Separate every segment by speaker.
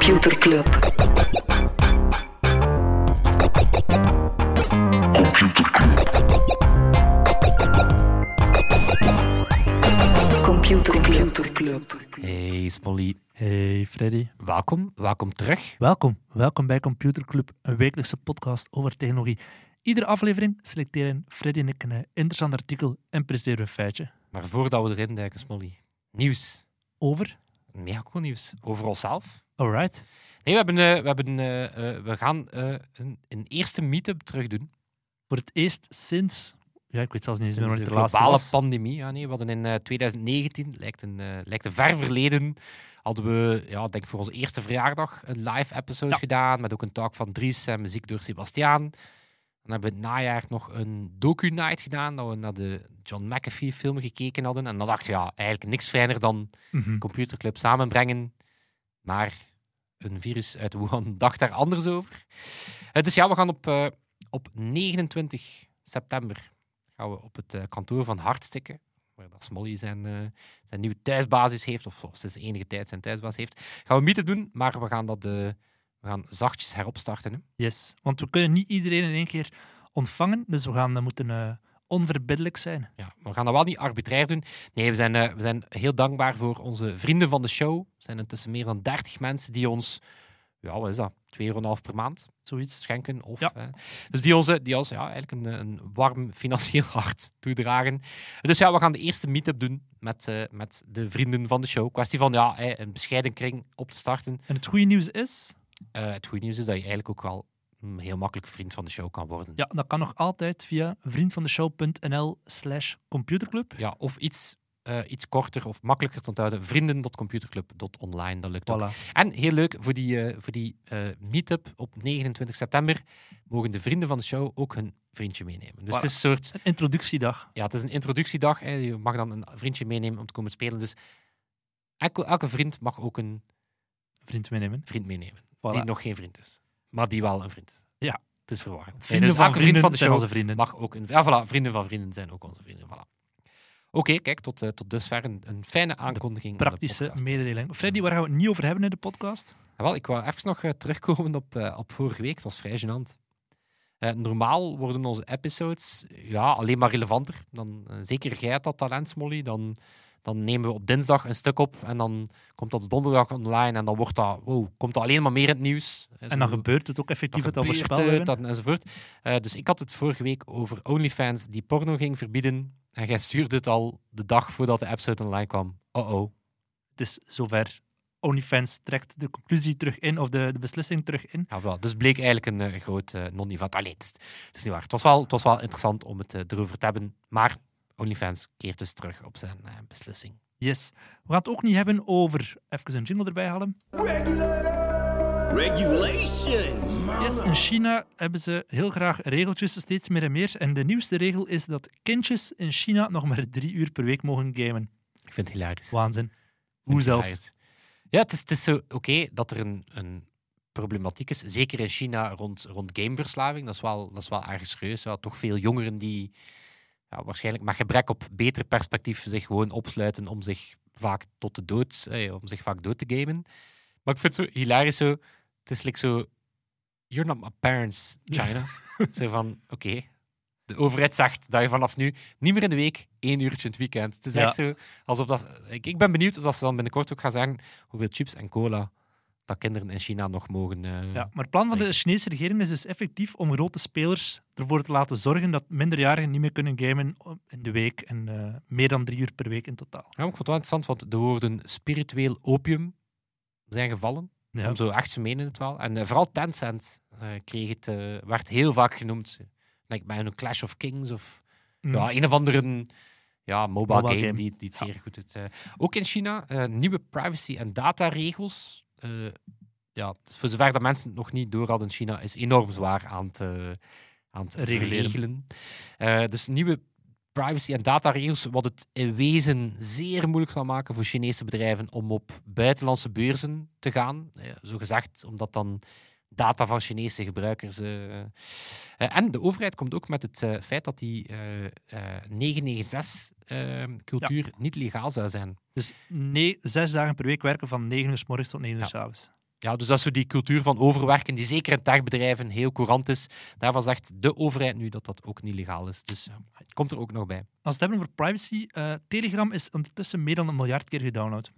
Speaker 1: Computer Club. Computer Computer Club.
Speaker 2: Hey Smolly,
Speaker 3: Hey Freddy.
Speaker 2: welkom, welkom terug.
Speaker 3: Welkom. Welkom bij Computer Club, een wekelijkse podcast over technologie. Iedere aflevering selecteren Freddy en ik een interessant artikel en presenteren we een feitje.
Speaker 2: Maar voordat we erin duiken, Smolly, nieuws.
Speaker 3: Over?
Speaker 2: Mega cool nieuws over onszelf.
Speaker 3: Alright.
Speaker 2: Nee, we, hebben, eh, we, hebben, eh, eh, we gaan een, een eerste meetup terug doen.
Speaker 3: Voor het eerst sinds... Ja, ik weet zelfs niet eens meer
Speaker 2: de
Speaker 3: de
Speaker 2: globale
Speaker 3: was.
Speaker 2: pandemie. Ja, nee, we hadden in eh, 2019, lijkt een, lijkt een ver verleden, hadden we, ja, denk ik voor onze eerste verjaardag een live episode
Speaker 3: Ja.
Speaker 2: gedaan. Met ook een talk van Dries en muziek door Sebastiaan. Dan hebben we het najaar nog een docu-night gedaan, dat we naar de John McAfee film gekeken hadden. En dan dachten we, ja, eigenlijk niks fijner dan
Speaker 3: Mhm.
Speaker 2: computerclub samenbrengen. Maar een virus uit Wuhan dacht daar anders over. Eh, dus ja, we gaan op, eh, op 29 september gaan we op het eh, kantoor van Hartstikke, waar Smolly zijn, zijn nieuwe thuisbasis heeft, of sinds enige tijd zijn thuisbasis heeft, gaan we meeten doen, maar we gaan dat we gaan zachtjes heropstarten. Hè.
Speaker 3: Yes. Want we kunnen niet iedereen in één keer ontvangen, dus we gaan moeten onverbiddelijk zijn.
Speaker 2: Ja, we gaan dat wel niet arbitrair doen. Nee, we zijn, eh, we zijn heel dankbaar voor onze vrienden van de show. Er zijn intussen meer dan 30 mensen die ons, ja, wat is dat, 2,5 euro per maand
Speaker 3: Zoiets.
Speaker 2: schenken. Of,
Speaker 3: Ja.
Speaker 2: eh, dus die ons, die ons ja, eigenlijk een, een warm financieel hart toedragen. Dus ja, we gaan de eerste meetup doen met, eh, met de vrienden van de show. Kwestie van ja, een bescheiden kring op te starten.
Speaker 3: En het goede nieuws is,
Speaker 2: het goede nieuws is dat je eigenlijk ook wel heel makkelijk vriend van de show kan worden.
Speaker 3: ja, dat kan nog altijd via vriendvandeshow.nl slash computerclub.
Speaker 2: Ja, of iets, eh, iets korter of makkelijker te onthouden. Vrienden.computerclub.online, dat lukt ook.
Speaker 3: Voilà.
Speaker 2: En heel leuk, voor die, eh, voor die eh, meetup op 29 september mogen de vrienden van de show ook hun vriendje meenemen. Dus het is een soort
Speaker 3: Een introductiedag.
Speaker 2: ja, het is een introductiedag. Hè. Je mag dan een vriendje meenemen om te komen spelen. Dus elke, elke vriend mag ook een
Speaker 3: Vriend meenemen.
Speaker 2: vriend meenemen.
Speaker 3: Voilà.
Speaker 2: Die nog geen vriend is. Maar die wel een vriend.
Speaker 3: Ja.
Speaker 2: Het is verwarrend. Nee,
Speaker 3: Vrienden
Speaker 2: dus
Speaker 3: van vrienden
Speaker 2: vriend van de
Speaker 3: zijn onze vrienden.
Speaker 2: mag ook een... Ja, voilà. Vrienden van vrienden zijn ook onze vrienden. Voilà. Oké, kijk, tot, eh, tot dusver een, een fijne aankondiging. de
Speaker 3: Praktische mededeling. Freddy, waar gaan we het niet over hebben in de podcast?
Speaker 2: Ja, wel, ik wou even nog eh, terugkomen op, eh, op vorige week. Het was vrij gênant. Normaal worden onze episodes ja, alleen maar relevanter. Dan, zeker jij dat talent, Smolly. Dan, dan nemen we op dinsdag een stuk op en dan komt dat donderdag online en dan wordt dat, wow, komt dat alleen maar meer in het nieuws.
Speaker 3: En dan gebeurt het ook effectief
Speaker 2: dan
Speaker 3: wat we
Speaker 2: het,
Speaker 3: hebben.
Speaker 2: dat, enzovoort. Eh, dus ik had het vorige week over OnlyFans die porno ging verbieden. En jij stuurde het al de dag voordat de episode online kwam. Oh-oh.
Speaker 3: Het is zover. OnlyFans trekt de conclusie terug in, of de, de beslissing terug in.
Speaker 2: Ja, voilà. Dus bleek eigenlijk een eh, groot eh, non-event. Allee, het is, het is niet waar. Het was, wel, het was wel interessant om het erover te hebben. Maar OnlyFans keert dus terug op zijn eh, beslissing.
Speaker 3: Yes. We gaan het ook niet hebben over... Even een jingle erbij halen.
Speaker 4: Regulation.
Speaker 3: Yes, in China hebben ze heel graag regeltjes, steeds meer en meer. En de nieuwste regel is dat kindjes in China nog maar drie uur per week mogen gamen.
Speaker 2: Ik vind het hilarisch.
Speaker 3: Waanzin. Hoe zelfs?
Speaker 2: hilarisch. Ja, het is, het is zo oké dat er een, een problematiek is. Zeker in China rond, rond gameverslaving. Dat is wel, dat is wel erg serieus. Ja, toch veel jongeren die ja, waarschijnlijk met gebrek op beter perspectief zich gewoon opsluiten om zich vaak tot de dood, eh, om zich vaak dood te gamen. Maar ik vind het zo hilarisch zo. Het is like zo. You're not my parents, China. zo van, oké. De overheid zegt dat je vanaf nu niet meer in de week één uurtje in het weekend. Het is
Speaker 3: Ja.
Speaker 2: echt zo alsof dat. Ik, ik ben benieuwd of dat ze dan binnenkort ook gaan zeggen hoeveel chips en cola dat kinderen in China nog mogen. eh,
Speaker 3: Ja, maar het plan van de. Chinese regering is dus effectief om grote spelers ervoor te laten zorgen dat minderjarigen niet meer kunnen gamen in de week. En eh, meer dan drie uur per week in totaal.
Speaker 2: Ja, ik vond het wel interessant, want de woorden spiritueel opium zijn gevallen.
Speaker 3: Ja.
Speaker 2: Om zo echt, ze menen het wel. En eh, vooral Tencent kreeg het, werd heel vaak genoemd. Like bij een Clash of Kings of
Speaker 3: Mm.
Speaker 2: ja, een of andere ja, mobile,
Speaker 3: Mobile
Speaker 2: game,
Speaker 3: game.
Speaker 2: die, die het
Speaker 3: Ja.
Speaker 2: zeer goed doet. ook in China, nieuwe privacy- en dataregels. Eh ja, dus voor zover dat mensen het nog niet door hadden, China is enorm zwaar aan het, eh, aan het regelen. Eh, dus nieuwe privacy- en dataregels, wat het in wezen zeer moeilijk zal maken voor Chinese bedrijven om op buitenlandse beurzen te gaan. Zo gezegd, omdat dan data van Chinese gebruikers. eh, eh, en de overheid komt ook met het eh, feit dat die eh, eh, 996-cultuur niet legaal zou zijn.
Speaker 3: Dus nee, zes dagen per week werken van 9 uur s morgens tot 9 uur
Speaker 2: Ja.
Speaker 3: s avonds.
Speaker 2: ja, dus dat is zo die cultuur van overwerken, die zeker in techbedrijven heel courant is. Daarvan zegt de overheid nu dat dat ook niet legaal is. Dus het komt er ook nog bij.
Speaker 3: Als we het hebben over privacy, Telegram is ondertussen meer dan een miljard keer gedownload.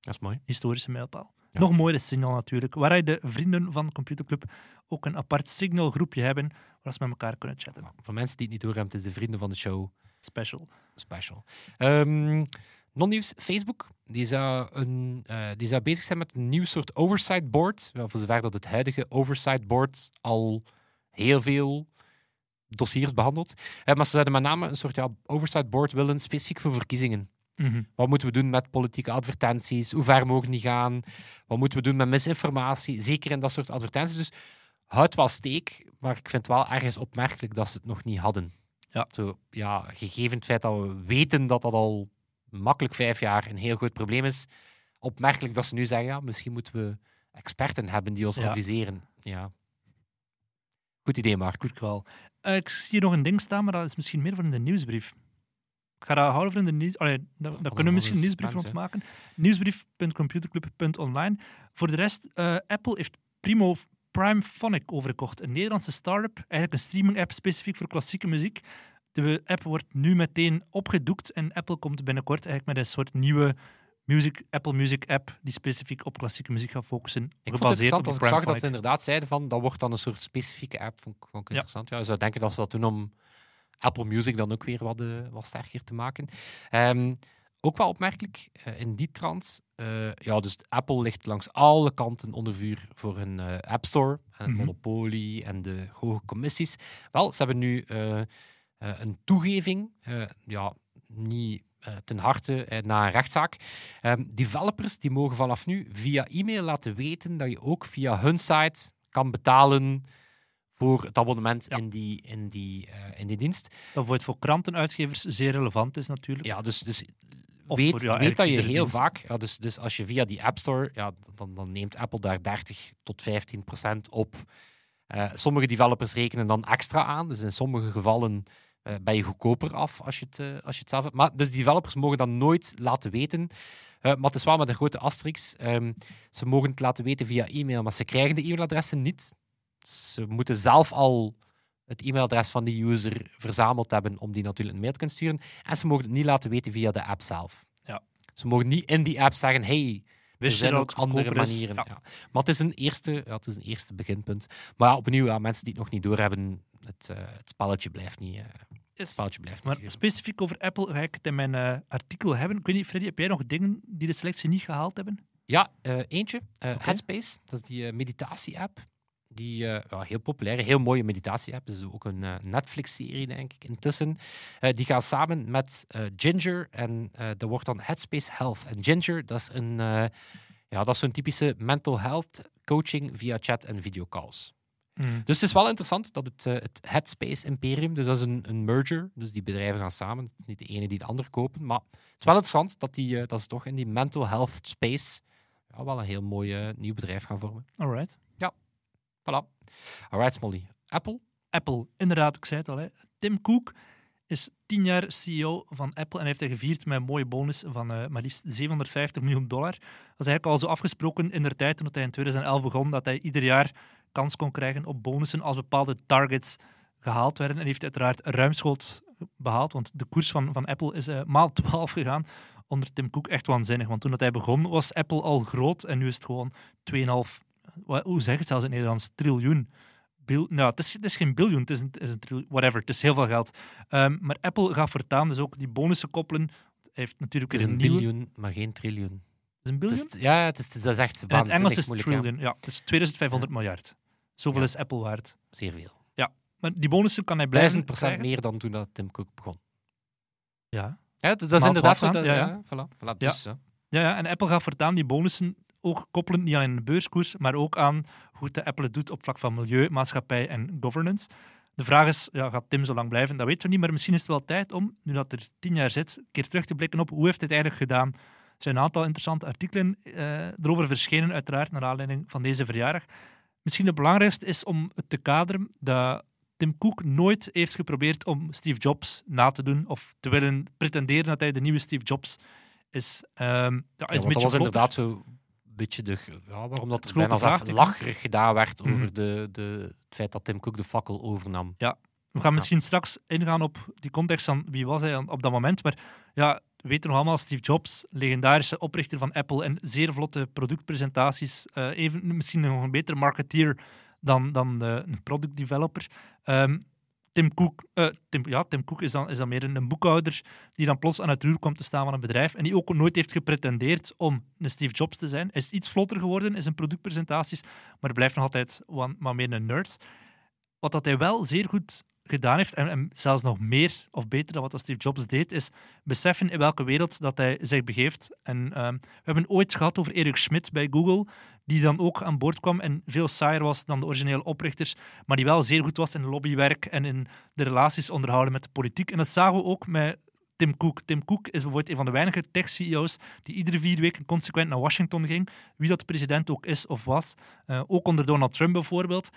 Speaker 2: Dat is mooi.
Speaker 3: Historische mijlpaal.
Speaker 2: Ja.
Speaker 3: Nog mooier is Signal natuurlijk, waar de vrienden van de Computerclub ook een apart Signal-groepje hebben, waar ze met elkaar kunnen chatten.
Speaker 2: Voor mensen die het niet doorhebben, het is de vrienden van de show
Speaker 3: Special.
Speaker 2: special. Ehm Non-nieuws, Facebook. Die zou, een, eh, die zou bezig zijn met een nieuw soort oversight board. Wel, voor zover dat het huidige oversight board al heel veel dossiers behandelt. Eh, maar ze zouden met name een soort ja, oversight board willen, specifiek voor verkiezingen.
Speaker 3: Mhm.
Speaker 2: Wat moeten we doen met politieke advertenties? Hoe ver mogen die gaan? Wat moeten we doen met misinformatie? Zeker in dat soort advertenties. Dus houd wel steek, maar ik vind het wel ergens opmerkelijk dat ze het nog niet hadden.
Speaker 3: Ja.
Speaker 2: Zo, ja, gegeven het feit dat we weten dat dat al makkelijk vijf jaar een heel groot probleem is, opmerkelijk dat ze nu zeggen, ja, misschien moeten we experten hebben die ons
Speaker 3: Ja.
Speaker 2: adviseren. Ja. Goed idee, Mark.
Speaker 3: Goed. Eh, ik zie hier nog een ding staan, maar dat is misschien meer voor in de nieuwsbrief. Ga dat houden voor in de nieuws... Allee, daar, daar kunnen we misschien een nieuwsbrief rond maken. Nieuwsbrief.computerclub.online. Voor de rest, eh, Apple heeft Primo Prime Phonic overgekocht. Een Nederlandse start-up, eigenlijk een streaming-app specifiek voor klassieke muziek. De app wordt nu meteen opgedoekt en Apple komt binnenkort eigenlijk met een soort nieuwe music, Apple Music app die specifiek op klassieke muziek gaat focussen.
Speaker 2: Ik vond het interessant als ik zag dat ze inderdaad zeiden van dat wordt dan een soort specifieke app. Vond, ik- vond ik
Speaker 3: Ja.
Speaker 2: interessant. Ja, je zou denken dat ze dat doen om Apple Music dan ook weer wat, eh, wat sterker te maken. Ehm, ook wel opmerkelijk eh, in die trant. eh, ja, dus Apple ligt langs alle kanten onder vuur voor hun eh, App Store en het
Speaker 3: Mhm.
Speaker 2: monopolie en de hoge commissies. Wel, ze hebben nu een toegeving, ja, niet ten harte na een rechtszaak. Ehm, developers die mogen vanaf nu via e-mail laten weten dat je ook via hun site kan betalen voor het abonnement
Speaker 3: Ja.
Speaker 2: in, die, in, die, eh, in die dienst.
Speaker 3: Dat bijvoorbeeld voor krantenuitgevers zeer relevant is natuurlijk.
Speaker 2: Ja, dus, dus
Speaker 3: Of
Speaker 2: weet,
Speaker 3: voor, ja,
Speaker 2: weet dat je heel
Speaker 3: dienst.
Speaker 2: vaak, ja, dus, dus als je via die App Store, ja, dan, dan neemt Apple daar 30 tot 15 procent op. Eh, sommige developers rekenen dan extra aan, dus in sommige gevallen eh, ben je goedkoper af als je, het, als je het zelf hebt. Maar dus developers mogen dat nooit laten weten. Maar het is wel met een grote asterix. Ehm, ze mogen het laten weten via e-mail, maar ze krijgen de e-mailadressen niet. Ze moeten zelf al het e-mailadres van die user verzameld hebben om die natuurlijk een mail te kunnen sturen. En ze mogen het niet laten weten via de app zelf.
Speaker 3: Ja.
Speaker 2: Ze mogen niet in die app zeggen, hey, er zijn ook andere manieren.
Speaker 3: Ja.
Speaker 2: Ja. Maar het is, een eerste, ja, het is een eerste beginpunt. Maar ja, opnieuw, ja, mensen die het nog niet doorhebben, het, eh, het spelletje blijft niet, eh, het spelletje blijft
Speaker 3: Maar
Speaker 2: niet.
Speaker 3: specifiek over Apple ga ik het in mijn eh, artikel hebben. Ik weet niet, Freddy, heb jij nog dingen die de selectie niet gehaald hebben?
Speaker 2: Ja, eentje. Headspace, dat is die meditatie-app. Die ja, heel populaire, heel mooie meditatie-app. Is ook een eh, Netflix-serie, denk ik, intussen. Eh, die gaan samen met Ginger en dat wordt dan Headspace Health. En Ginger, dat is een ja, dat is zo'n typische mental health coaching via chat en videocalls. Dus het is wel interessant dat het, het Headspace Imperium, dus dat is een, een merger, dus die bedrijven gaan samen. Het is niet de ene die de ander kopen, maar het is wel interessant dat, die, dat ze toch in die mental health space ja, wel een heel mooi nieuw bedrijf gaan vormen.
Speaker 3: Alright.
Speaker 2: Voilà. Alright, Smolly. Apple?
Speaker 3: Apple, inderdaad, ik zei het al. Hè. Tim Cook is tien jaar CEO van Apple en heeft hij gevierd met een mooie bonus van eh, maar liefst 750 miljoen dollar. Dat is eigenlijk al zo afgesproken in de tijd toen hij in 2011 begon, dat hij ieder jaar kans kon krijgen op bonussen als bepaalde targets gehaald werden. En heeft uiteraard ruimschoots behaald, want de koers van, van Apple is eh, maal 12 gegaan onder Tim Cook. Echt waanzinnig, want toen dat hij begon was Apple al groot en nu is het gewoon 2,5, wa- hoe zeg je het zelfs in het Nederlands, triljoen. Bil, nou, het is, het is geen biljoen, het is een, het is een triljoen, whatever, het is heel veel geld. Ehm, maar Apple gaat voortaan dus ook die bonussen koppelen. Hij heeft natuurlijk
Speaker 2: Het is een
Speaker 3: nieuwe...
Speaker 2: biljoen, maar geen triljoen.
Speaker 3: Het is een
Speaker 2: Het
Speaker 3: biljoen?
Speaker 2: is, ja, het is, het dat is echt
Speaker 3: In het
Speaker 2: waanzinnig
Speaker 3: Engels is het
Speaker 2: moeilijk. ja.
Speaker 3: ja. Het is 2500 miljard. Zoveel
Speaker 2: Ja.
Speaker 3: is Apple waard.
Speaker 2: Zeer veel.
Speaker 3: Maar die bonussen kan hij blijven
Speaker 2: Duizend procent
Speaker 3: krijgen.
Speaker 2: meer dan toen dat Tim Cook begon.
Speaker 3: Ja.
Speaker 2: Ja, dat, is inderdaad
Speaker 3: 12
Speaker 2: zo.
Speaker 3: ja,
Speaker 2: ja, voilà, voilà, dus, ja.
Speaker 3: Ja, ja, en Apple gaat voortaan die bonussen ook koppelen, niet aan de beurskoers, maar ook aan hoe de Apple het doet op vlak van milieu, maatschappij en governance. De vraag is, ja, gaat Tim zo lang blijven? Dat weten we niet, maar misschien is het wel tijd om, nu dat er tien jaar zit, een keer terug te blikken op hoe heeft hij het eigenlijk gedaan. Er zijn een aantal interessante artikelen eh, erover verschenen, uiteraard, naar aanleiding van deze verjaardag. Misschien het belangrijkste is om het te kaderen dat Tim Cook nooit heeft geprobeerd om Steve Jobs na te doen of te willen pretenderen dat hij de nieuwe Steve Jobs is. Ja,
Speaker 2: Ja,
Speaker 3: is
Speaker 2: dat was inderdaad zo beetje de, ja, waarom dat er bijna
Speaker 3: vraagteken.
Speaker 2: lacherig gedaan werd
Speaker 3: Mhm.
Speaker 2: over de, de, het feit dat Tim Cook de fakkel overnam.
Speaker 3: We gaan misschien straks ingaan op die context van wie was hij op dat moment. Maar ja, we weten nog allemaal, Steve Jobs, legendarische oprichter van Apple en zeer vlotte productpresentaties. Eh, even, misschien nog een betere marketeer dan, dan de, een product developer. Ehm, Tim Cook, eh, ja, Tim Cook is dan, is dan meer een, een boekhouder die dan plots aan het roer komt te staan van een bedrijf en die ook nooit heeft gepretendeerd om een Steve Jobs te zijn. Hij is iets vlotter geworden in zijn productpresentaties, maar blijft nog altijd wat, maar meer een nerd. Wat dat hij wel zeer goed gedaan heeft, en, zelfs nog meer of beter dan wat Steve Jobs deed, is beseffen in welke wereld dat hij zich begeeft. En ehm, we hebben ooit gehad over Erik Schmidt bij Google, die dan ook aan boord kwam en veel saaier was dan de originele oprichters, maar die wel zeer goed was in lobbywerk en in de relaties onderhouden met de politiek. En dat zagen we ook met Tim Cook. Tim Cook is bijvoorbeeld een van de weinige tech-CEO's die iedere vier weken consequent naar Washington ging, wie dat de president ook is of was. Eh, ook onder Donald Trump bijvoorbeeld.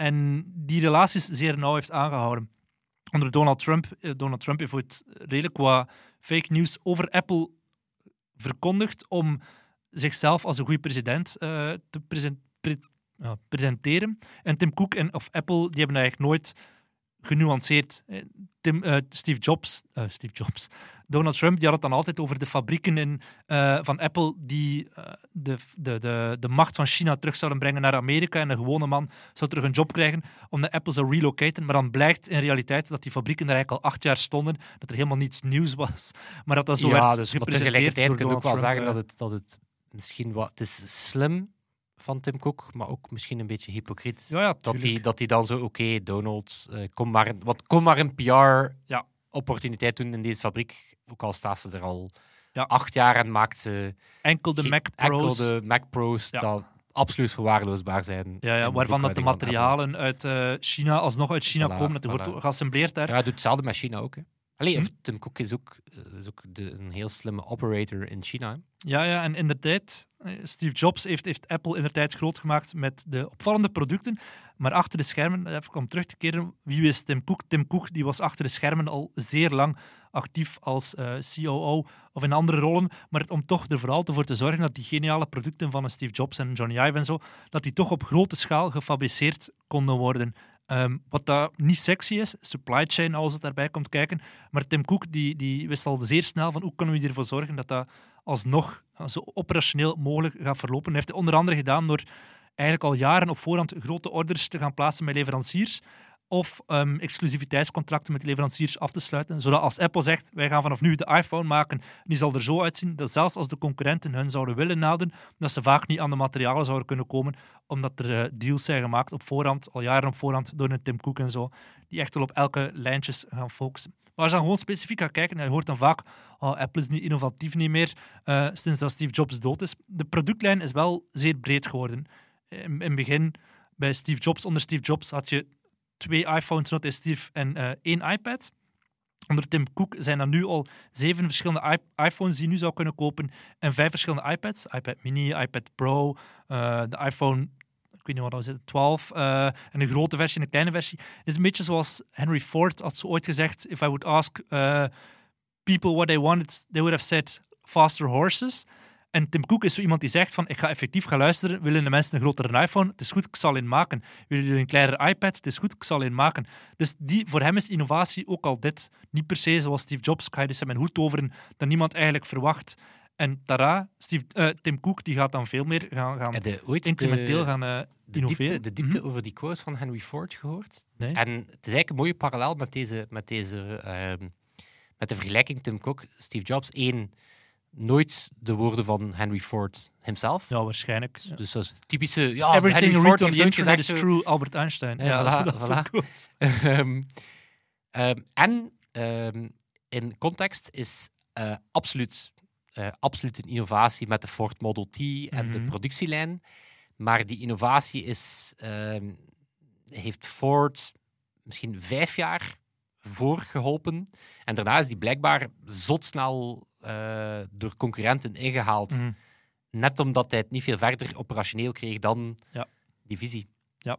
Speaker 3: En die relaties zeer nauw heeft aangehouden. Onder Donald Trump, eh, Donald Trump heeft ooit redelijk wat fake news over Apple verkondigd om zichzelf als een goede president eh, te presenteren. En Tim Cook en of Apple die hebben eigenlijk nooit genuanceerd. Eh, Tim, eh, Steve Jobs, eh, Steve Jobs, Donald Trump, die had het dan altijd over de fabrieken in, van Apple die de, de, de, de macht van China terug zouden brengen naar Amerika en de gewone man zou terug een job krijgen omdat Apple zou relocaten. Maar dan blijkt in realiteit dat die fabrieken er eigenlijk al acht jaar stonden, dat er helemaal niets nieuws was, maar dat dat zo
Speaker 2: ja,
Speaker 3: werd
Speaker 2: dus
Speaker 3: gepresenteerd
Speaker 2: tegelijkertijd kun je ook wel zeggen dat het, dat het misschien wat... Het is slim van Tim Cook, maar ook misschien een beetje hypocriet.
Speaker 3: Ja, ja,
Speaker 2: dat hij dat hij dan zo, oké, Donald, eh, kom, maar een, wat, kom maar een PR-opportuniteit doen in deze fabriek. Ook al staat ze er al
Speaker 3: Ja.
Speaker 2: acht jaar en maakt ze
Speaker 3: enkel de Mac
Speaker 2: enkel
Speaker 3: Pro's.
Speaker 2: de Mac Pro's dat absoluut verwaarloosbaar zijn.
Speaker 3: Ja, ja, waarvan dat de materialen uit eh, China alsnog uit China
Speaker 2: Voilà,
Speaker 3: komen. Dat wordt
Speaker 2: voilà.
Speaker 3: ook geassembleerd daar.
Speaker 2: Ja, hij doet hetzelfde met China ook. Hè. Allee,
Speaker 3: Hm?
Speaker 2: of Tim Cook is ook, eh, is ook de, een heel slimme operator in China.
Speaker 3: Ja, ja, en inderdaad, eh, Steve Jobs heeft, heeft Apple in de tijd groot gemaakt met de opvallende producten. Maar achter de schermen, eh, even om terug te keren, wie is Tim Cook? Tim Cook die was achter de schermen al zeer lang actief als eh, COO of in andere rollen. Maar het- om toch er vooral voor te zorgen dat die geniale producten van Steve Jobs en Johnny Ive en zo, dat die toch op grote schaal gefabriceerd konden worden. Ehm, wat dat niet sexy is, supply chain als het daarbij komt kijken. Maar Tim Cook die, die wist al zeer snel van hoe kunnen we ervoor zorgen dat dat alsnog zo operationeel mogelijk gaat verlopen. Hij heeft het onder andere gedaan door eigenlijk al jaren op voorhand grote orders te gaan plaatsen bij leveranciers of ehm, exclusiviteitscontracten met leveranciers af te sluiten, zodat als Apple zegt, wij gaan vanaf nu de iPhone maken, die zal er zo uitzien dat zelfs als de concurrenten hun zouden willen naden, dat ze vaak niet aan de materialen zouden kunnen komen, omdat er eh, deals zijn gemaakt op voorhand, al jaren op voorhand, door een Tim Cook en zo, die echt wel op elke lijntjes gaan focussen. Maar als je dan gewoon specifiek gaat kijken, en je hoort dan vaak, oh, Apple is niet innovatief niet meer, eh, sinds dat Steve Jobs dood is. De productlijn is wel zeer breed geworden. In, in het begin, bij Steve Jobs, onder Steve Jobs, had je twee iPhones stierf en eh, één iPad. Onder Tim Cook zijn er nu al zeven verschillende iPhones die je nu zou kunnen kopen en vijf verschillende iPads. iPad mini, iPad Pro, eh, de iPhone, ik weet niet wat dat was, 12 eh, en een grote versie en een kleine versie. Het is een beetje zoals Henry Ford had zo ooit gezegd, if I would ask people what they wanted, they would have said faster horses. En Tim Cook is zo iemand die zegt van, ik ga effectief gaan luisteren, willen de mensen een grotere iPhone? Het is goed, ik zal een maken. Willen jullie een kleinere iPad? Het is goed, ik zal een maken. Dus die, voor hem is innovatie ook al dit. Niet per se zoals Steve Jobs, ga je dus mijn hoed toveren, dat niemand eigenlijk verwacht. En Steve, eh, Tim Cook die gaat dan veel meer gaan, gaan
Speaker 2: ooit
Speaker 3: incrementeel
Speaker 2: de,
Speaker 3: gaan eh,
Speaker 2: de
Speaker 3: innoveren.
Speaker 2: diepte, de diepte
Speaker 3: Mhm.
Speaker 2: over die quote van Henry Ford gehoord?
Speaker 3: Nee.
Speaker 2: En het is eigenlijk een mooie parallel met deze, met deze ehm, met de vergelijking Tim Cook, Steve Jobs. één, nooit de woorden van Henry Ford himself.
Speaker 3: Ja, waarschijnlijk. Ja.
Speaker 2: Dus dat is typische... Ja,
Speaker 3: Everything
Speaker 2: Henry Ford heeft
Speaker 3: internet is
Speaker 2: gezegd... zo-
Speaker 3: true, Albert Einstein.
Speaker 2: Ja,
Speaker 3: Ja,
Speaker 2: voilà,
Speaker 3: dat
Speaker 2: voilà.
Speaker 3: quotes.
Speaker 2: Ehm, ehm, en ehm, in context is eh, absoluut, eh, absoluut een innovatie met de Ford Model T en de
Speaker 3: Mhm.
Speaker 2: productielijn. Maar die innovatie is, heeft Ford misschien vijf jaar voor geholpen. En daarna is die blijkbaar zotsnel eh door concurrenten ingehaald.
Speaker 3: Mhm.
Speaker 2: Net omdat hij het niet veel verder operationeel kreeg dan
Speaker 3: Ja.
Speaker 2: die visie.
Speaker 3: Ja.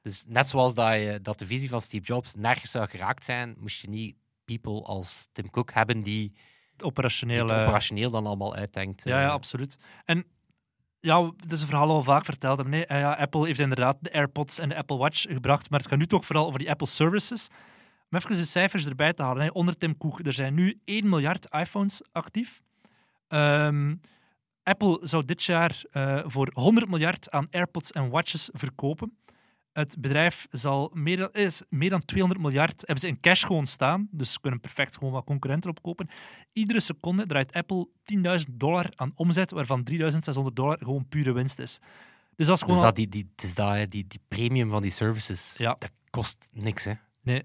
Speaker 2: Dus net zoals dat, je, dat de visie van Steve Jobs nergens zou geraakt zijn, moest je niet people als Tim Cook hebben die,
Speaker 3: Het
Speaker 2: die
Speaker 3: operationele...
Speaker 2: het operationeel dan allemaal uitdenkt.
Speaker 3: Ja,
Speaker 2: eh.
Speaker 3: ja, absoluut. En ja, het is een verhaal al vaak verteld hebben. Nee, Eh, ja, Apple heeft inderdaad de AirPods en de Apple Watch gebracht, maar het gaat nu toch vooral over die Apple Services. Om even de cijfers erbij te halen. Hè. Onder Tim Cook, er zijn nu 1 miljard iPhones actief. Ehm, Apple zou dit jaar eh, voor 100 miljard aan AirPods en Watches verkopen. Het bedrijf zal meer dan, is meer dan 200 miljard hebben ze in cash gewoon staan. Dus ze kunnen perfect gewoon wat concurrenten opkopen. Iedere seconde draait Apple 10.000 dollar aan omzet, waarvan 3.600 dollar gewoon pure winst is. Dus dat is gewoon
Speaker 2: Dus
Speaker 3: al-
Speaker 2: dat, die, die, het is dat, hè, die, die premium van die services.
Speaker 3: Ja.
Speaker 2: Dat kost niks, hè.
Speaker 3: Nee.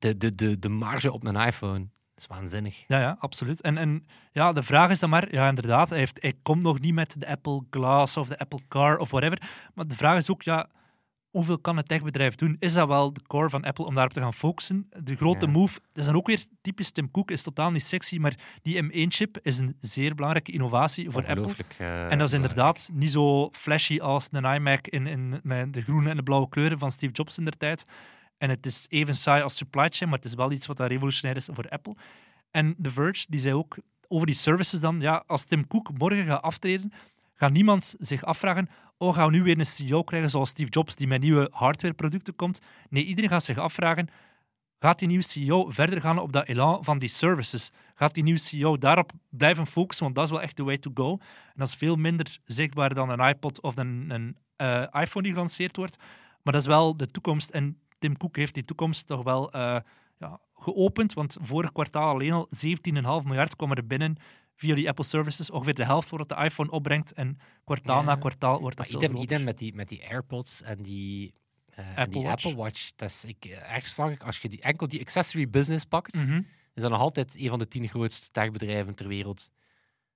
Speaker 2: De, de, de, de marge op een iPhone is waanzinnig.
Speaker 3: Ja, ja, absoluut. En, en ja, de vraag is dan maar, ja, inderdaad, hij, heeft, hij komt nog niet met de Apple Glass of de Apple Car of whatever. Maar de vraag is ook, ja, hoeveel kan het techbedrijf doen? Is dat wel de core van Apple om daarop te gaan focussen? De grote
Speaker 2: Ja.
Speaker 3: move, dat is dan ook weer typisch Tim Cook, is totaal niet sexy, maar die M1-chip is een zeer belangrijke innovatie voor Apple.
Speaker 2: Eh,
Speaker 3: En dat is inderdaad niet zo flashy als een iMac in, in, met de groene en de blauwe kleuren van Steve Jobs in der tijd. En het is even saai als supply chain, maar het is wel iets wat revolutionair is voor Apple. En The Verge, die zei ook over die services dan, ja, als Tim Cook morgen gaat aftreden, gaat niemand zich afvragen, oh, gaan we nu weer een CEO krijgen zoals Steve Jobs, die met nieuwe hardwareproducten komt? Nee, iedereen gaat zich afvragen, gaat die nieuwe CEO verder gaan op dat elan van die services? Gaat die nieuwe CEO daarop blijven focussen? Want dat is wel echt de way to go. En dat is veel minder zichtbaar dan een iPod of een, een eh, iPhone die gelanceerd wordt. Maar dat is wel de toekomst. En Tim Cook heeft die toekomst toch wel eh, ja, geopend. Want vorig kwartaal alleen al 17,5 miljard kwam er binnen via die Apple Services. Ongeveer de helft voor wat de iPhone opbrengt. En kwartaal
Speaker 2: Ja.
Speaker 3: na kwartaal wordt dat
Speaker 2: Maar
Speaker 3: veel
Speaker 2: idem,
Speaker 3: groter.
Speaker 2: idem met, die, met die AirPods en die, eh, en
Speaker 3: Apple
Speaker 2: die
Speaker 3: Watch.
Speaker 2: Apple Watch. Dat is, ik, ergens zag ik, als je die, enkel die accessory business pakt,
Speaker 3: Mhm.
Speaker 2: is dat nog altijd een van de tien grootste techbedrijven ter wereld.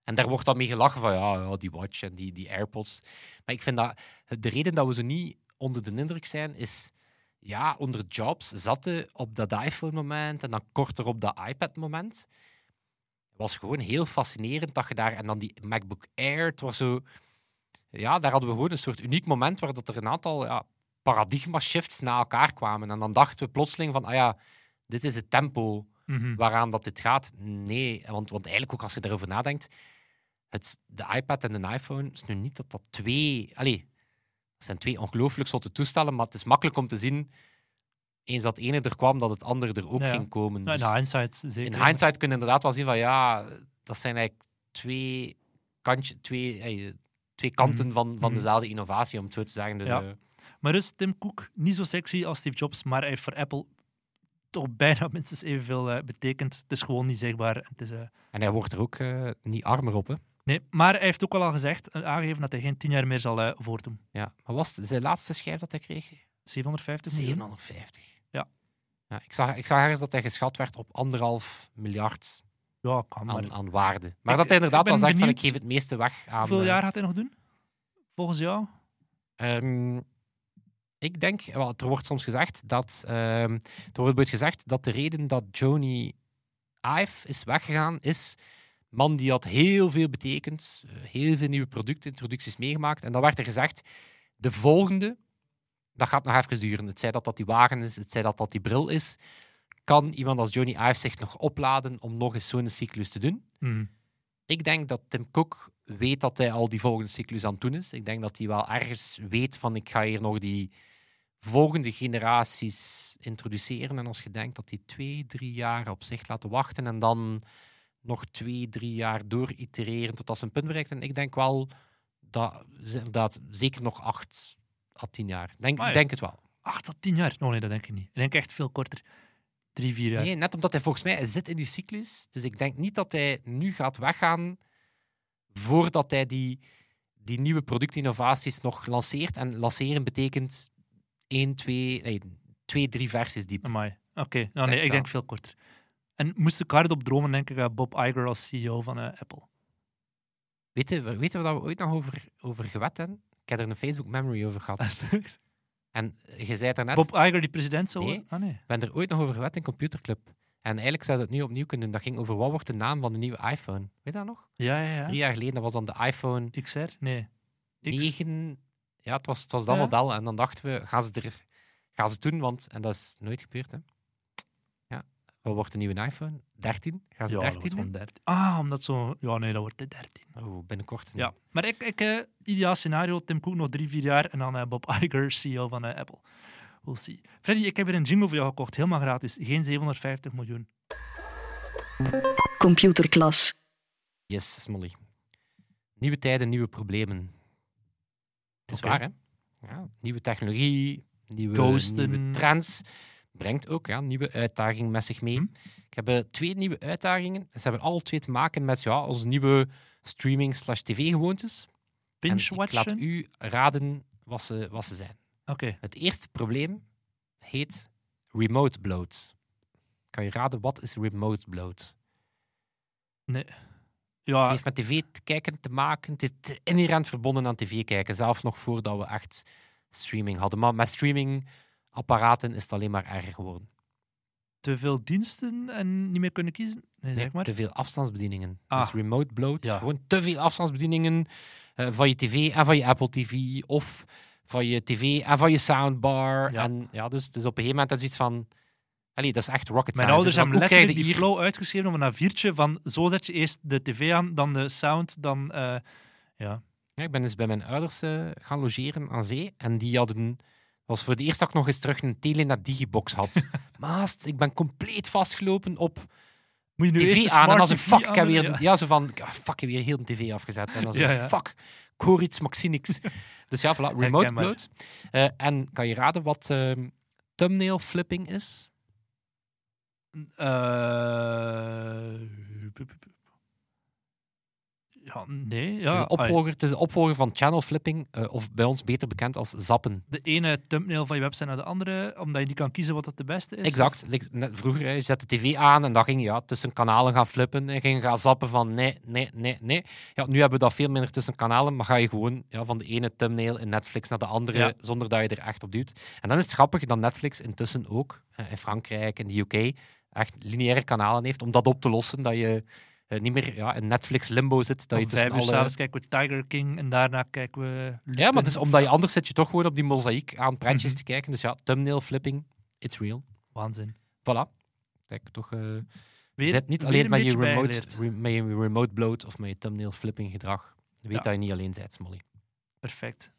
Speaker 2: En daar wordt dan mee gelachen van, ja, ja die watch en die, die AirPods. Maar ik vind dat, de reden dat we zo niet onder de indruk zijn, is, ja, onder Jobs zaten op dat iPhone-moment en dan korter op dat iPad-moment. Het was gewoon heel fascinerend dat je daar, en dan die MacBook Air, het was zo, ja, daar hadden we gewoon een soort uniek moment waar dat er een aantal ja, paradigma-shifts na elkaar kwamen. En dan dachten we plotseling van, ah ja, dit is het tempo
Speaker 3: Mhm.
Speaker 2: waaraan dat dit gaat. Nee, want, want eigenlijk ook als je daarover nadenkt, het, de iPad en de iPhone is nu niet dat dat twee... Allee, dat zijn twee ongelooflijk zotte toestellen, maar het is makkelijk om te zien, eens dat ene er kwam, dat het andere er ook
Speaker 3: Ja,
Speaker 2: ging komen.
Speaker 3: Ja,
Speaker 2: Dus
Speaker 3: in hindsight zeker.
Speaker 2: in hindsight kun je inderdaad wel zien van, ja, dat zijn eigenlijk twee, kantje, twee, twee kanten van, van
Speaker 3: Mhm.
Speaker 2: dezelfde innovatie, om het zo te zeggen. Dus,
Speaker 3: Ja.
Speaker 2: eh,
Speaker 3: Maar is Tim Cook niet zo sexy als Steve Jobs, maar hij heeft voor Apple toch bijna minstens evenveel eh, betekend. Het is gewoon niet zichtbaar. Het is, eh,
Speaker 2: en hij wordt er ook niet armer op, hè.
Speaker 3: Nee, maar hij heeft ook al gezegd, eh, aangegeven dat hij geen tien jaar meer zal eh, voordoen.
Speaker 2: Ja. Wat was het- zijn laatste schijf dat hij kreeg?
Speaker 3: 750 miljoen.
Speaker 2: 750.
Speaker 3: Ja.
Speaker 2: ja ik, zag, ik zag ergens dat hij geschat werd op anderhalf miljard
Speaker 3: Ja, kan maar.
Speaker 2: aan, aan waarde. Maar
Speaker 3: Ik-
Speaker 2: dat hij inderdaad wel zegt van ik geef het meeste weg aan...
Speaker 3: Hoeveel
Speaker 2: eh,
Speaker 3: jaar gaat hij nog doen? Volgens jou?
Speaker 2: ehm, ik denk, wel, er wordt soms gezegd dat... ehm, er wordt gezegd dat de reden dat Joni Ive is weggegaan is... Man die had heel veel betekend, eh, heel veel nieuwe productintroducties meegemaakt. En dan werd er gezegd, de volgende, dat gaat nog even duren. Het zij dat dat die wagen is, het zij dat dat die bril is. Kan iemand als Johnny Ive zich nog opladen om nog eens zo'n cyclus te doen?
Speaker 3: Hm.
Speaker 2: Ik denk dat Tim Cook weet dat hij al die volgende cyclus aan het doen is. Ik denk dat hij wel ergens weet van ik ga hier nog die volgende generaties introduceren. En als je denkt dat die twee, drie jaar op zich laten wachten en dan nog twee, drie jaar door itereren tot als een punt bereikt. En ik denk wel dat ze inderdaad zeker nog acht à tien jaar. Denk,
Speaker 3: Ah, ja.
Speaker 2: denk het wel.
Speaker 3: Acht tot tien jaar? Oh nee, dat denk ik niet. Ik denk echt veel korter. Drie, vier jaar.
Speaker 2: Nee, net omdat hij volgens mij hij zit in die cyclus. Dus ik denk niet dat hij nu gaat weggaan voordat hij die, die nieuwe productinnovaties nog lanceert. En lanceren betekent één, twee, nee, twee drie versies diep.
Speaker 3: Amai. Oké, nou, nee, ik denk veel korter. En moest ik hard op dromen, denk ik aan Bob Iger als CEO van eh, Apple.
Speaker 2: Weten we, weten we dat we ooit nog over, over gewet hebben? Ik heb er een Facebook memory over gehad. En je zei daarnet,
Speaker 3: Bob Iger, die president zou
Speaker 2: Nee.
Speaker 3: Ah, nee.
Speaker 2: we hebben er ooit nog over gewet in Computerclub. En eigenlijk zou je het nu opnieuw kunnen doen. Dat ging over wat wordt de naam van de nieuwe iPhone. Weet je dat nog?
Speaker 3: Ja, ja, ja.
Speaker 2: Drie jaar geleden, dat was dan de iPhone
Speaker 3: XR? Nee. X.
Speaker 2: 9. Ja, het was, het was dat
Speaker 3: Ja.
Speaker 2: model. En dan dachten we, gaan ze, er, gaan ze het doen? Want, en dat is nooit gebeurd. Hè. Wat wordt de nieuwe iPhone? 13? Gaan ze
Speaker 3: Ja, dat wordt
Speaker 2: 13
Speaker 3: gewoon
Speaker 2: doen?
Speaker 3: 13. Ah, omdat zo... Ja, nee, dat wordt de 13.
Speaker 2: Oh, binnenkort. een-
Speaker 3: Ja, maar ik, ik eh, ideaal scenario, Tim Cook nog drie, vier jaar en dan eh, Bob Iger, CEO van eh, Apple. We'll see. Freddy, ik heb weer een jingle voor jou gekocht, helemaal gratis. Geen 750 miljoen.
Speaker 1: Computerklas.
Speaker 2: Yes, Smolly. Nieuwe tijden, nieuwe problemen. Het is waar, hè? Ja, nieuwe technologie, nieuwe,
Speaker 3: Ghosten.
Speaker 2: nieuwe trends. Brengt ook ja, nieuwe uitdagingen met zich mee.
Speaker 3: Hm.
Speaker 2: Ik heb eh, twee nieuwe uitdagingen. Ze hebben alle twee te maken met ja, onze nieuwe streaming slash tv-gewoontes. En Ik laat
Speaker 3: Binge-watchen?
Speaker 2: u raden wat ze, wat ze zijn.
Speaker 3: Oké.
Speaker 2: Het eerste probleem heet remote bloat. Kan je raden, wat is remote bloat? Het
Speaker 3: Ja,
Speaker 2: heeft met tv te kijken te maken. Het is inherent verbonden aan tv kijken, zelfs nog voordat we echt streaming hadden. Maar met streamingapparaten is het alleen maar erger geworden.
Speaker 3: te veel diensten en niet meer kunnen kiezen? Nee, zeg maar.
Speaker 2: Te veel afstandsbedieningen.
Speaker 3: Ah.
Speaker 2: Dus remote bloat.
Speaker 3: Ja.
Speaker 2: Gewoon te veel afstandsbedieningen eh, van je tv en van je Apple TV. Of van je tv en van je soundbar.
Speaker 3: Ja.
Speaker 2: En ja, dus, dus op een gegeven moment is het zoiets van... Allee, dat is echt rocket
Speaker 3: Mijn
Speaker 2: science.
Speaker 3: ouders
Speaker 2: Dus
Speaker 3: hebben letterlijk die
Speaker 2: hier-
Speaker 3: flow uitgeschreven op een A4'tje van zo zet je eerst de tv aan, dan de sound, dan... eh, ja.
Speaker 2: Ja, ik ben eens bij mijn ouders eh, gaan logeren aan zee. En die hadden... was voor de eerste dat ik nog eens terug een Telenet Digibox had. Maast, ik ben compleet vastgelopen op
Speaker 3: Moet je nu
Speaker 2: tv aan. En als een fuck, ik heb weer... Ja.
Speaker 3: Ja.
Speaker 2: zo van... ah, fuck, ik heb weer heel de tv afgezet. En dan zo,
Speaker 3: Ja, ja.
Speaker 2: fuck, ik hoor iets, maar niks. dus ja, voilà, remote bloat. Eh, en kan je raden wat ehm, thumbnail flipping is?
Speaker 3: Eh, ja, nee.
Speaker 2: het, is
Speaker 3: Ja,
Speaker 2: een opvolger, het is een opvolger van channel flipping, eh, of bij ons beter bekend als zappen.
Speaker 3: de ene thumbnail van je website naar de andere, omdat je niet kan kiezen wat het de beste is.
Speaker 2: Exact. Net vroeger, je zet de tv aan en dan ging je ja, tussen kanalen gaan flippen en ging je gaan zappen van nee, nee, nee, nee. Ja, nu hebben we dat veel minder tussen kanalen, maar ga je gewoon ja, van de ene thumbnail in Netflix naar de andere,
Speaker 3: Ja.
Speaker 2: zonder dat je er echt op duwt. En dan is het grappig dat Netflix intussen ook eh, in Frankrijk en de UK echt lineaire kanalen heeft om dat op te lossen, dat je eh, niet meer ja, in Netflix limbo zit. Dat je tussen
Speaker 3: vijf uur
Speaker 2: alle...
Speaker 3: s'avonds kijken we Tiger King en daarna kijken we...
Speaker 2: Ja, maar het is omdat je anders zit je toch gewoon op die mozaïek aan prentjes
Speaker 3: Mhm.
Speaker 2: te kijken. Dus ja, thumbnail flipping, it's real.
Speaker 3: Waanzin.
Speaker 2: Voilà. Kijk, toch... eh,
Speaker 3: Weer,
Speaker 2: je zit niet alleen
Speaker 3: een
Speaker 2: met je, remote, re- met je remote bloat of met je thumbnail flipping gedrag. Weet
Speaker 3: Ja.
Speaker 2: dat je niet alleen bent, Smolly.
Speaker 3: Perfect.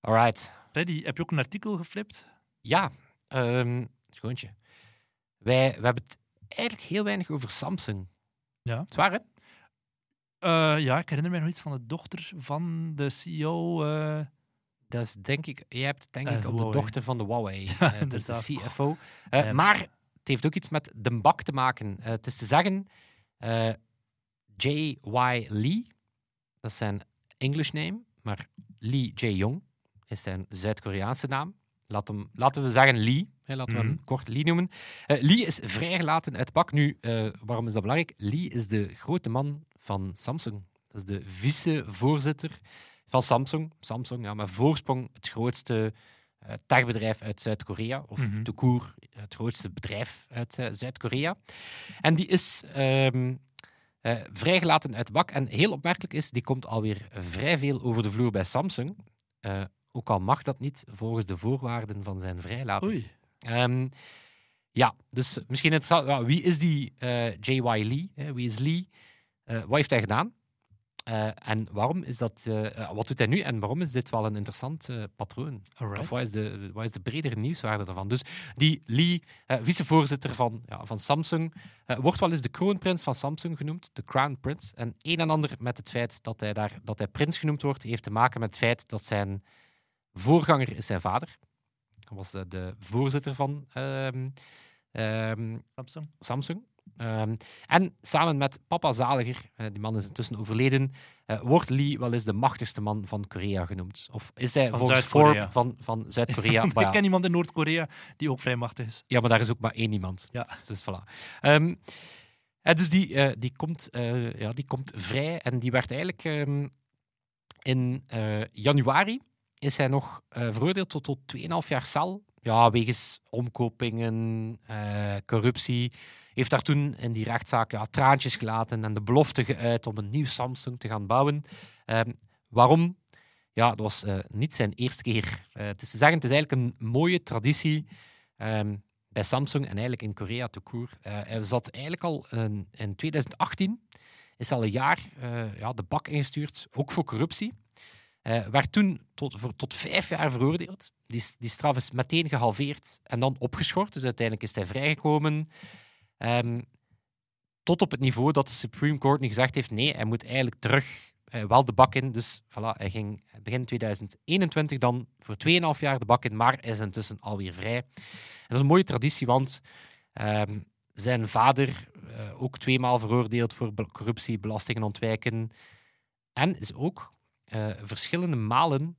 Speaker 2: Alright.
Speaker 3: Freddy, heb je ook een artikel geflipt?
Speaker 2: Ja, ehm schoontje. Wij, we hebben het eigenlijk heel weinig over Samsung.
Speaker 3: Ja.
Speaker 2: Zwaar, hè?
Speaker 3: Eh, ja, ik herinner me nog iets van de dochter van de CEO. eh,
Speaker 2: Dat is denk ik... Jij hebt denk
Speaker 3: Eh,
Speaker 2: ik op de dochter van de Huawei.
Speaker 3: Ja,
Speaker 2: dat is
Speaker 3: inderdaad.
Speaker 2: de CFO.
Speaker 3: Ja.
Speaker 2: Maar het heeft ook iets met de bak te maken. Het is te zeggen... J.Y. Lee, dat is zijn English name, maar Lee Jae-yong is zijn Zuid-Koreaanse naam. Laat hem, laten we zeggen Lee, hè, laten we hem
Speaker 3: Mhm.
Speaker 2: kort Lee noemen. Eh, Lee is vrijgelaten uit bak. Nu, eh, waarom is dat belangrijk? Lee is de grote man van Samsung. Dat is de vicevoorzitter van Samsung. Samsung, ja, met voorsprong het grootste eh, techbedrijf uit Zuid-Korea, of
Speaker 3: Mhm.
Speaker 2: de koer, het grootste bedrijf uit Zuid-Korea. En die is eh, vrijgelaten uit bak. En heel opmerkelijk is, die komt alweer vrij veel over de vloer bij Samsung. Ook al mag dat niet volgens de voorwaarden van zijn vrijlating.
Speaker 3: Oei.
Speaker 2: Ehm, ja, dus misschien interessant. Ja, wie is die eh, J.Y. Lee? Hè? Wie is Lee? Eh, wat heeft hij gedaan? Eh, en waarom is dat, wat doet hij nu en waarom is dit wel een interessant patroon?
Speaker 3: Alright.
Speaker 2: Of wat is, de, wat is de bredere nieuwswaarde daarvan? Dus die Lee, vicevoorzitter van, ja, van Samsung, wordt wel eens de kroonprins van Samsung genoemd, de Crown Prince. En een en ander met het feit dat hij, daar, dat hij prins genoemd wordt, heeft te maken met het feit dat zijn voorganger is zijn vader. Was eh, de voorzitter van ehm, ehm,
Speaker 3: Samsung.
Speaker 2: Samsung. Ehm, en samen met papa Zaliger, eh, die man is intussen overleden, eh, wordt Lee wel eens de machtigste man van Korea genoemd. Of is hij
Speaker 3: Van
Speaker 2: volgens. Forbes van, van Zuid-Korea?
Speaker 3: Ik ken iemand in Noord-Korea die ook vrij machtig is.
Speaker 2: ja, maar daar is ook maar één iemand.
Speaker 3: Ja.
Speaker 2: Dus, dus voilà. En dus die, die, komt, ja, die komt vrij en die werd eigenlijk in januari is hij nog eh, veroordeeld tot, tot 2,5 jaar cel. Ja, wegens omkopingen, eh, corruptie. Heeft daar toen in die rechtszaak ja, traantjes gelaten en de belofte geuit om een nieuw Samsung te gaan bouwen. Ehm, waarom? Ja, dat was eh, niet zijn eerste keer. Het is te zeggen, het is eigenlijk een mooie traditie. ehm, bij Samsung en eigenlijk in Korea te koer. Hij zat eigenlijk al in, in 2018, is al een jaar ja, de bak ingestuurd, ook voor corruptie. Eh werd toen tot, voor, tot vijf jaar veroordeeld. Die, die straf is meteen gehalveerd en dan opgeschort. Dus uiteindelijk is hij vrijgekomen. Ehm, tot op het niveau dat de Supreme Court nu gezegd heeft: nee, hij moet eigenlijk terug eh, wel de bak in. Dus voilà, hij ging begin 2021 dan voor 2,5 jaar de bak in, maar is intussen alweer vrij. En dat is een mooie traditie, want ehm, zijn vader eh, ook tweemaal veroordeeld voor corruptie, belastingen ontwijken. En is ook eh, verschillende malen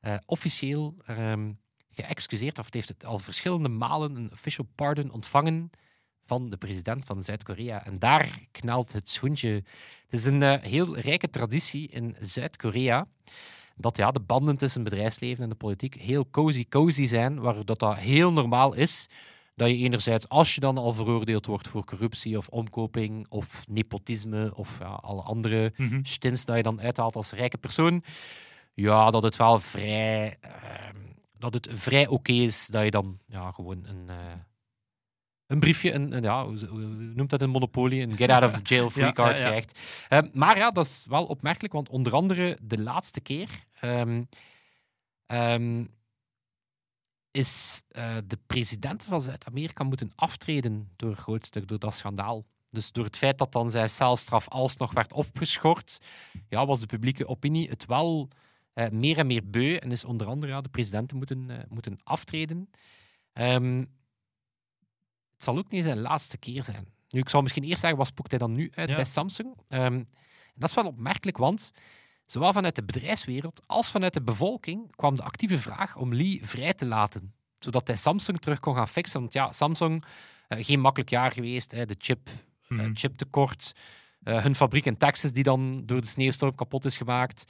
Speaker 2: eh, officieel ehm, geëxcuseerd, of het heeft het al verschillende malen een official pardon ontvangen van de president van Zuid-Korea. En daar knalt het schoentje. Het is een eh, heel rijke traditie in Zuid-Korea dat ja, de banden tussen het bedrijfsleven en de politiek heel cozy-cozy zijn, waar dat, dat heel normaal is dat je enerzijds, als je dan al veroordeeld wordt voor corruptie of omkoping of nepotisme of ja, alle andere
Speaker 3: Mhm.
Speaker 2: stins dat je dan uithaalt als rijke persoon, ja, dat het wel vrij, ehm, dat het vrij oké is dat je dan ja, gewoon een, eh, een briefje, een, een- ja, hoe, noemt dat een monopolie, een get out of jail free
Speaker 3: Ja,
Speaker 2: card
Speaker 3: ja,
Speaker 2: krijgt. Ehm, maar ja, dat is wel opmerkelijk, want onder andere de laatste keer ehm, is eh, de president van Zuid-Amerika moeten aftreden door een groot stuk door dat schandaal. Dus door het feit dat dan zijn celstraf alsnog werd opgeschort, ja, was de publieke opinie het wel eh, meer en meer beu en is onder andere ja, de presidenten moeten, eh, moeten aftreden. Ehm, het zal ook niet zijn laatste keer zijn. Nu, ik zal misschien eerst zeggen, wat spoekt hij dan nu uit
Speaker 3: Ja.
Speaker 2: bij Samsung? Ehm, en dat is wel opmerkelijk, want zowel vanuit de bedrijfswereld als vanuit de bevolking kwam de actieve vraag om Lee vrij te laten, zodat hij Samsung terug kon gaan fixen. Want ja, Samsung, eh, geen makkelijk jaar geweest, hè, de chip, eh,
Speaker 3: Mhm.
Speaker 2: chiptekort, eh, hun fabriek in Texas die dan door de sneeuwstorm kapot is gemaakt,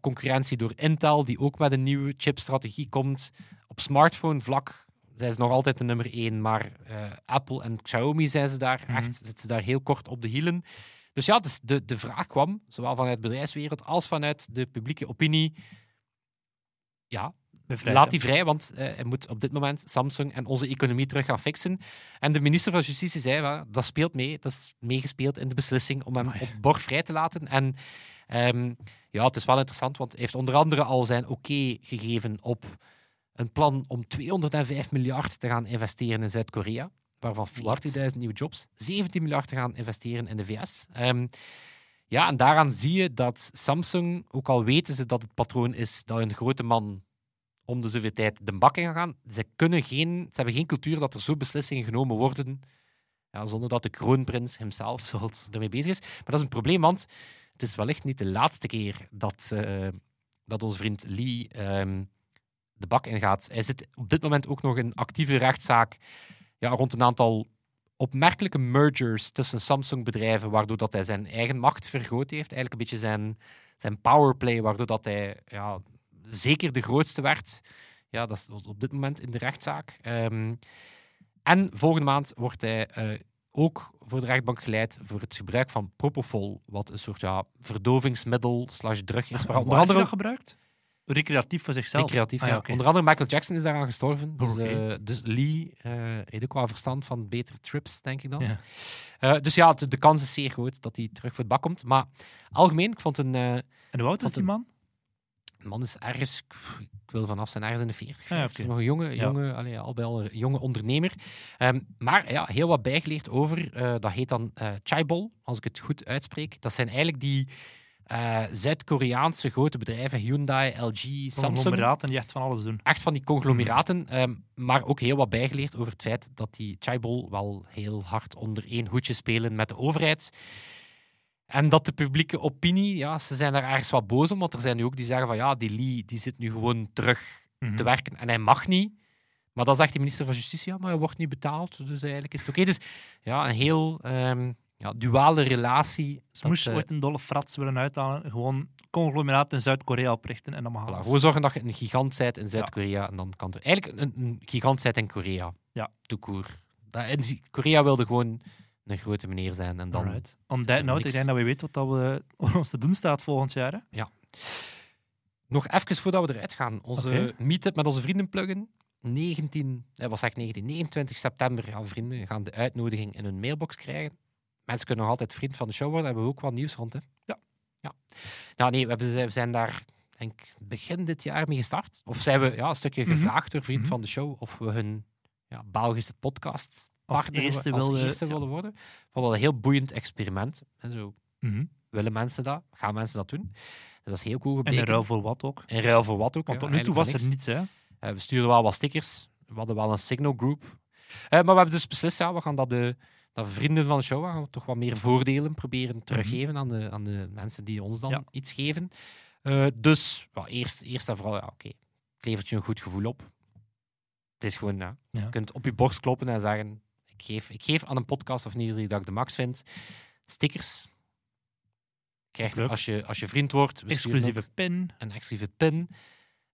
Speaker 2: concurrentie door Intel die ook met een nieuwe chipstrategie komt. Op smartphone vlak zijn ze nog altijd de nummer één, maar Apple en Xiaomi zijn ze daar
Speaker 3: Mhm.
Speaker 2: echt, zitten ze daar heel kort op de hielen. Dus ja, dus de, de vraag kwam, zowel vanuit de bedrijfswereld als vanuit de publieke opinie. Ja,
Speaker 3: Bevrijd
Speaker 2: laat die vrij, want eh, hij moet op dit moment Samsung en onze economie terug gaan fixen. En de minister van Justitie zei, "Wel, dat speelt mee, dat is meegespeeld in de beslissing om hem op borg vrij te laten. En ehm, ja, het is wel interessant, want hij heeft onder andere al zijn oké gegeven op een plan om 205 miljard te gaan investeren in Zuid-Korea, waarvan 40.000 nieuwe jobs, 17 miljard te gaan investeren in de VS. Ehm, ja, en daaraan zie je dat Samsung, ook al weten ze dat het patroon is dat een grote man om de zoveel tijd de bak in gaan, ze, kunnen geen, ze hebben geen cultuur dat er zo beslissingen genomen worden ja, zonder dat de kroonprins hemzelf ermee bezig is. Maar dat is een probleem, want het is wellicht niet de laatste keer dat, eh, dat onze vriend Lee ehm, de bak ingaat. Hij zit op dit moment ook nog in actieve rechtszaak ja, rond een aantal opmerkelijke mergers tussen Samsung-bedrijven, waardoor dat hij zijn eigen macht vergroot heeft. Eigenlijk een beetje zijn, zijn powerplay, waardoor dat hij ja, zeker de grootste werd. Ja, dat is op dit moment in de rechtszaak. Ehm, en volgende maand wordt hij eh, ook voor de rechtbank geleid voor het gebruik van propofol, wat een soort ja, verdovingsmiddel slash drug is. Waar onder andere
Speaker 3: gebruikt? Recreatief voor zichzelf?
Speaker 2: recreatief,
Speaker 3: Ah,
Speaker 2: ja. Onder andere Michael Jackson is daaraan gestorven. Dus,
Speaker 3: Oké.
Speaker 2: eh, dus Lee eh, heeft ook wel verstand van betere trips, denk ik dan.
Speaker 3: Ja.
Speaker 2: Eh, dus ja, de, de kans is zeer groot dat hij terug voor het bak komt. Maar algemeen, ik vond een
Speaker 3: En hoe oud is die
Speaker 2: een-
Speaker 3: man?
Speaker 2: man is ergens, ik wil vanaf zijn ergens in de 40.
Speaker 3: Ah, ja,
Speaker 2: Het is nog een jonge,
Speaker 3: Ja.
Speaker 2: jonge allee, al bij al een jonge ondernemer. Ehm, maar ja, heel wat bijgeleerd over, dat heet dan eh Chaibol, als ik het goed uitspreek. Dat zijn eigenlijk die eh, Zuid-Koreaanse grote bedrijven, Hyundai, LG, Samsung.
Speaker 3: Conglomeraten die echt van alles doen.
Speaker 2: Echt van die conglomeraten, ehm, maar ook heel wat bijgeleerd over het feit dat die Chaibol wel heel hard onder één hoedje spelen met de overheid. En dat de publieke opinie, ja, ze zijn daar ergens wat boos om, want er zijn nu ook die zeggen van ja, die Lee die zit nu gewoon terug
Speaker 3: Mhm.
Speaker 2: te werken en hij mag niet. Maar dan zegt de minister van Justitie, ja, maar hij wordt niet betaald, dus eigenlijk is het oké. Dus ja, een heel ehm, ja, duale relatie.
Speaker 3: Ze moest
Speaker 2: dat, eh,
Speaker 3: ooit een dolle frats willen uithalen. Gewoon conglomeraat in Zuid-Korea oprichten en dan mag
Speaker 2: Voilà, gewoon zorgen dat je een gigant bent in Zuid-Korea en dan kan het. Eigenlijk een, een gigant bent in Korea.
Speaker 3: Ja.
Speaker 2: Zie- Korea wilde gewoon een grote meneer zijn en dan.
Speaker 3: Alright. On that
Speaker 2: er
Speaker 3: note, ik
Speaker 2: niks.
Speaker 3: denk dat we weten wat, dat we, wat ons te doen staat volgend jaar. Hè?
Speaker 2: Nog even voordat we eruit gaan. Onze
Speaker 3: Oké.
Speaker 2: meetup met onze vrienden pluggen. 19, eh, ik, 19, 29 september gaan vrienden gaan de uitnodiging in hun mailbox krijgen. Mensen kunnen nog altijd vriend van de show worden. Daar hebben we ook wat nieuws rond. Hè?
Speaker 3: Ja.
Speaker 2: ja. Nou, nee, we, hebben, we zijn daar denk begin dit jaar mee gestart. Of zijn we ja, een stukje
Speaker 3: Mhm.
Speaker 2: gevraagd door vriend
Speaker 3: Mhm.
Speaker 2: van de show of we hun ja, Belgische podcast
Speaker 3: Als eerste
Speaker 2: als
Speaker 3: wilde-
Speaker 2: eerste
Speaker 3: ja.
Speaker 2: willen worden. Ik vond dat een heel boeiend experiment. En zo
Speaker 3: Mhm.
Speaker 2: willen mensen dat, gaan mensen dat doen. Dus dat is heel cool
Speaker 3: En
Speaker 2: gebleken.
Speaker 3: in ruil voor wat ook.
Speaker 2: In ruil voor wat ook.
Speaker 3: Want tot nu toe was er niets, hè?
Speaker 2: eh, we stuurden wel wat stickers. We hadden wel een signal group. Eh, maar we hebben dus beslist, ja, we gaan dat de, dat vrienden van de show we gaan toch wat meer voordelen proberen teruggeven aan, de, aan de mensen die ons dan
Speaker 3: Ja.
Speaker 2: iets geven. Eh, dus ja, eerst, eerst en vooral, ja, oké, het levert je een goed gevoel op. Het is gewoon, ja,
Speaker 3: Ja.
Speaker 2: je kunt op je borst kloppen en zeggen, ik geef, ik geef aan een podcast of niet dat ik de max vind, stickers. Krijgt
Speaker 3: Leuk.
Speaker 2: als je, als je vriend wordt.
Speaker 3: Exclusieve pin.
Speaker 2: een exclusieve pin.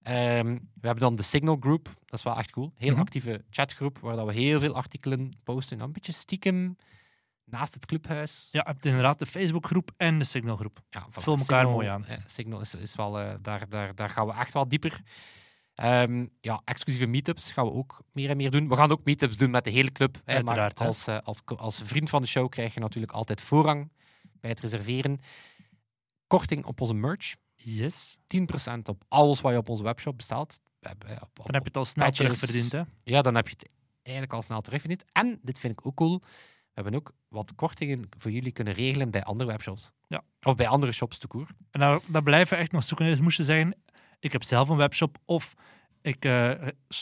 Speaker 2: Ehm, we hebben dan de Signal Group. Dat is wel echt cool. Heel
Speaker 3: Mhm.
Speaker 2: actieve chatgroep waar dat we heel veel artikelen posten. Een beetje stiekem naast het clubhuis.
Speaker 3: Ja, je hebt inderdaad de Facebookgroep en de Signalgroep.
Speaker 2: Ja,
Speaker 3: elkaar mooi aan.
Speaker 2: eh, Signal is, is wel, eh, daar, daar, daar gaan we echt wel dieper. Ehm, ja, exclusieve meetups gaan we ook meer en meer doen. We gaan ook meetups doen met de hele club.
Speaker 3: Uiteraard,
Speaker 2: maar als, eh, als, als vriend van de show krijg je natuurlijk altijd voorrang bij het reserveren. Korting op onze merch.
Speaker 3: Yes.
Speaker 2: 10% op alles wat je op onze webshop bestelt. Op- op-
Speaker 3: Dan heb je het al snel
Speaker 2: Patches.
Speaker 3: terugverdiend, hè?
Speaker 2: Ja, dan heb je het eigenlijk al snel terugverdiend. En, dit vind ik ook cool, we hebben ook wat kortingen voor jullie kunnen regelen bij andere webshops.
Speaker 3: Ja.
Speaker 2: Of bij andere shops te koer.
Speaker 3: En daar, daar blijven we echt nog zoeken. Dus moest je zeggen, ik heb zelf een webshop of ik eh,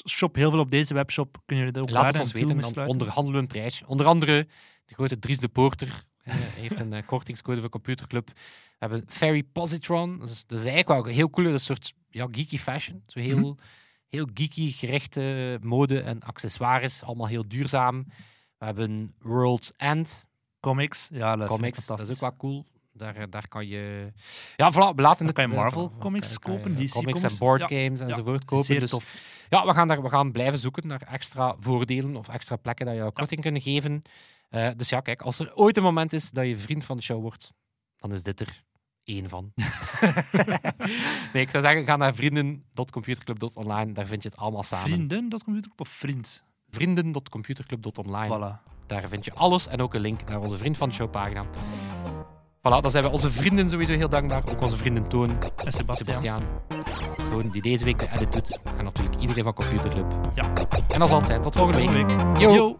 Speaker 3: shop heel veel op deze webshop, kunnen jullie er ook
Speaker 2: Laat het ons weten, dan onderhandelen we een prijsje. Onder andere de grote Dries de Poorter heeft een eh, kortingscode voor Computerclub. We hebben Ferry Positron. Dat is, dat is eigenlijk wel heel cool. Dat is een soort ja, geeky fashion. Zo heel,
Speaker 3: Mhm.
Speaker 2: heel geeky gerichte mode en accessoires. Allemaal heel duurzaam. We hebben World's End.
Speaker 3: Comics, ja, dat
Speaker 2: comics, dat is ook wel cool. Daar, eh, daar kan je... Ja, voilà, we laten het...
Speaker 3: kan je
Speaker 2: eh,
Speaker 3: Marvel comics
Speaker 2: kan
Speaker 3: kopen, DC
Speaker 2: comics en board
Speaker 3: Ja,
Speaker 2: games enzovoort
Speaker 3: Ja,
Speaker 2: kopen.
Speaker 3: Zeer
Speaker 2: Dus
Speaker 3: tof.
Speaker 2: ja, we gaan, daar, we gaan blijven zoeken naar extra voordelen of extra plekken dat je korting kunnen geven. Eh, dus ja, kijk, als er ooit een moment is dat je vriend van de show wordt, dan is dit er één van. nee, ik zou zeggen, ga naar vrienden.computerclub.online, daar vind je het allemaal samen.
Speaker 3: Vrienden, dat komt ook op vriend.
Speaker 2: Vrienden.computerclub.online.
Speaker 3: Voilà.
Speaker 2: Daar vind je alles en ook een link naar onze Vriend van de Show pagina. Voilà, dan zijn we onze vrienden sowieso heel dankbaar. Ook onze vrienden Toon,
Speaker 3: En Sebastian.
Speaker 2: Toon, die deze week de edit doet. En natuurlijk iedereen van Computerclub.
Speaker 3: Ja.
Speaker 2: En dat zal het zijn. Tot
Speaker 3: volgende
Speaker 2: week.
Speaker 3: week.
Speaker 2: Yo.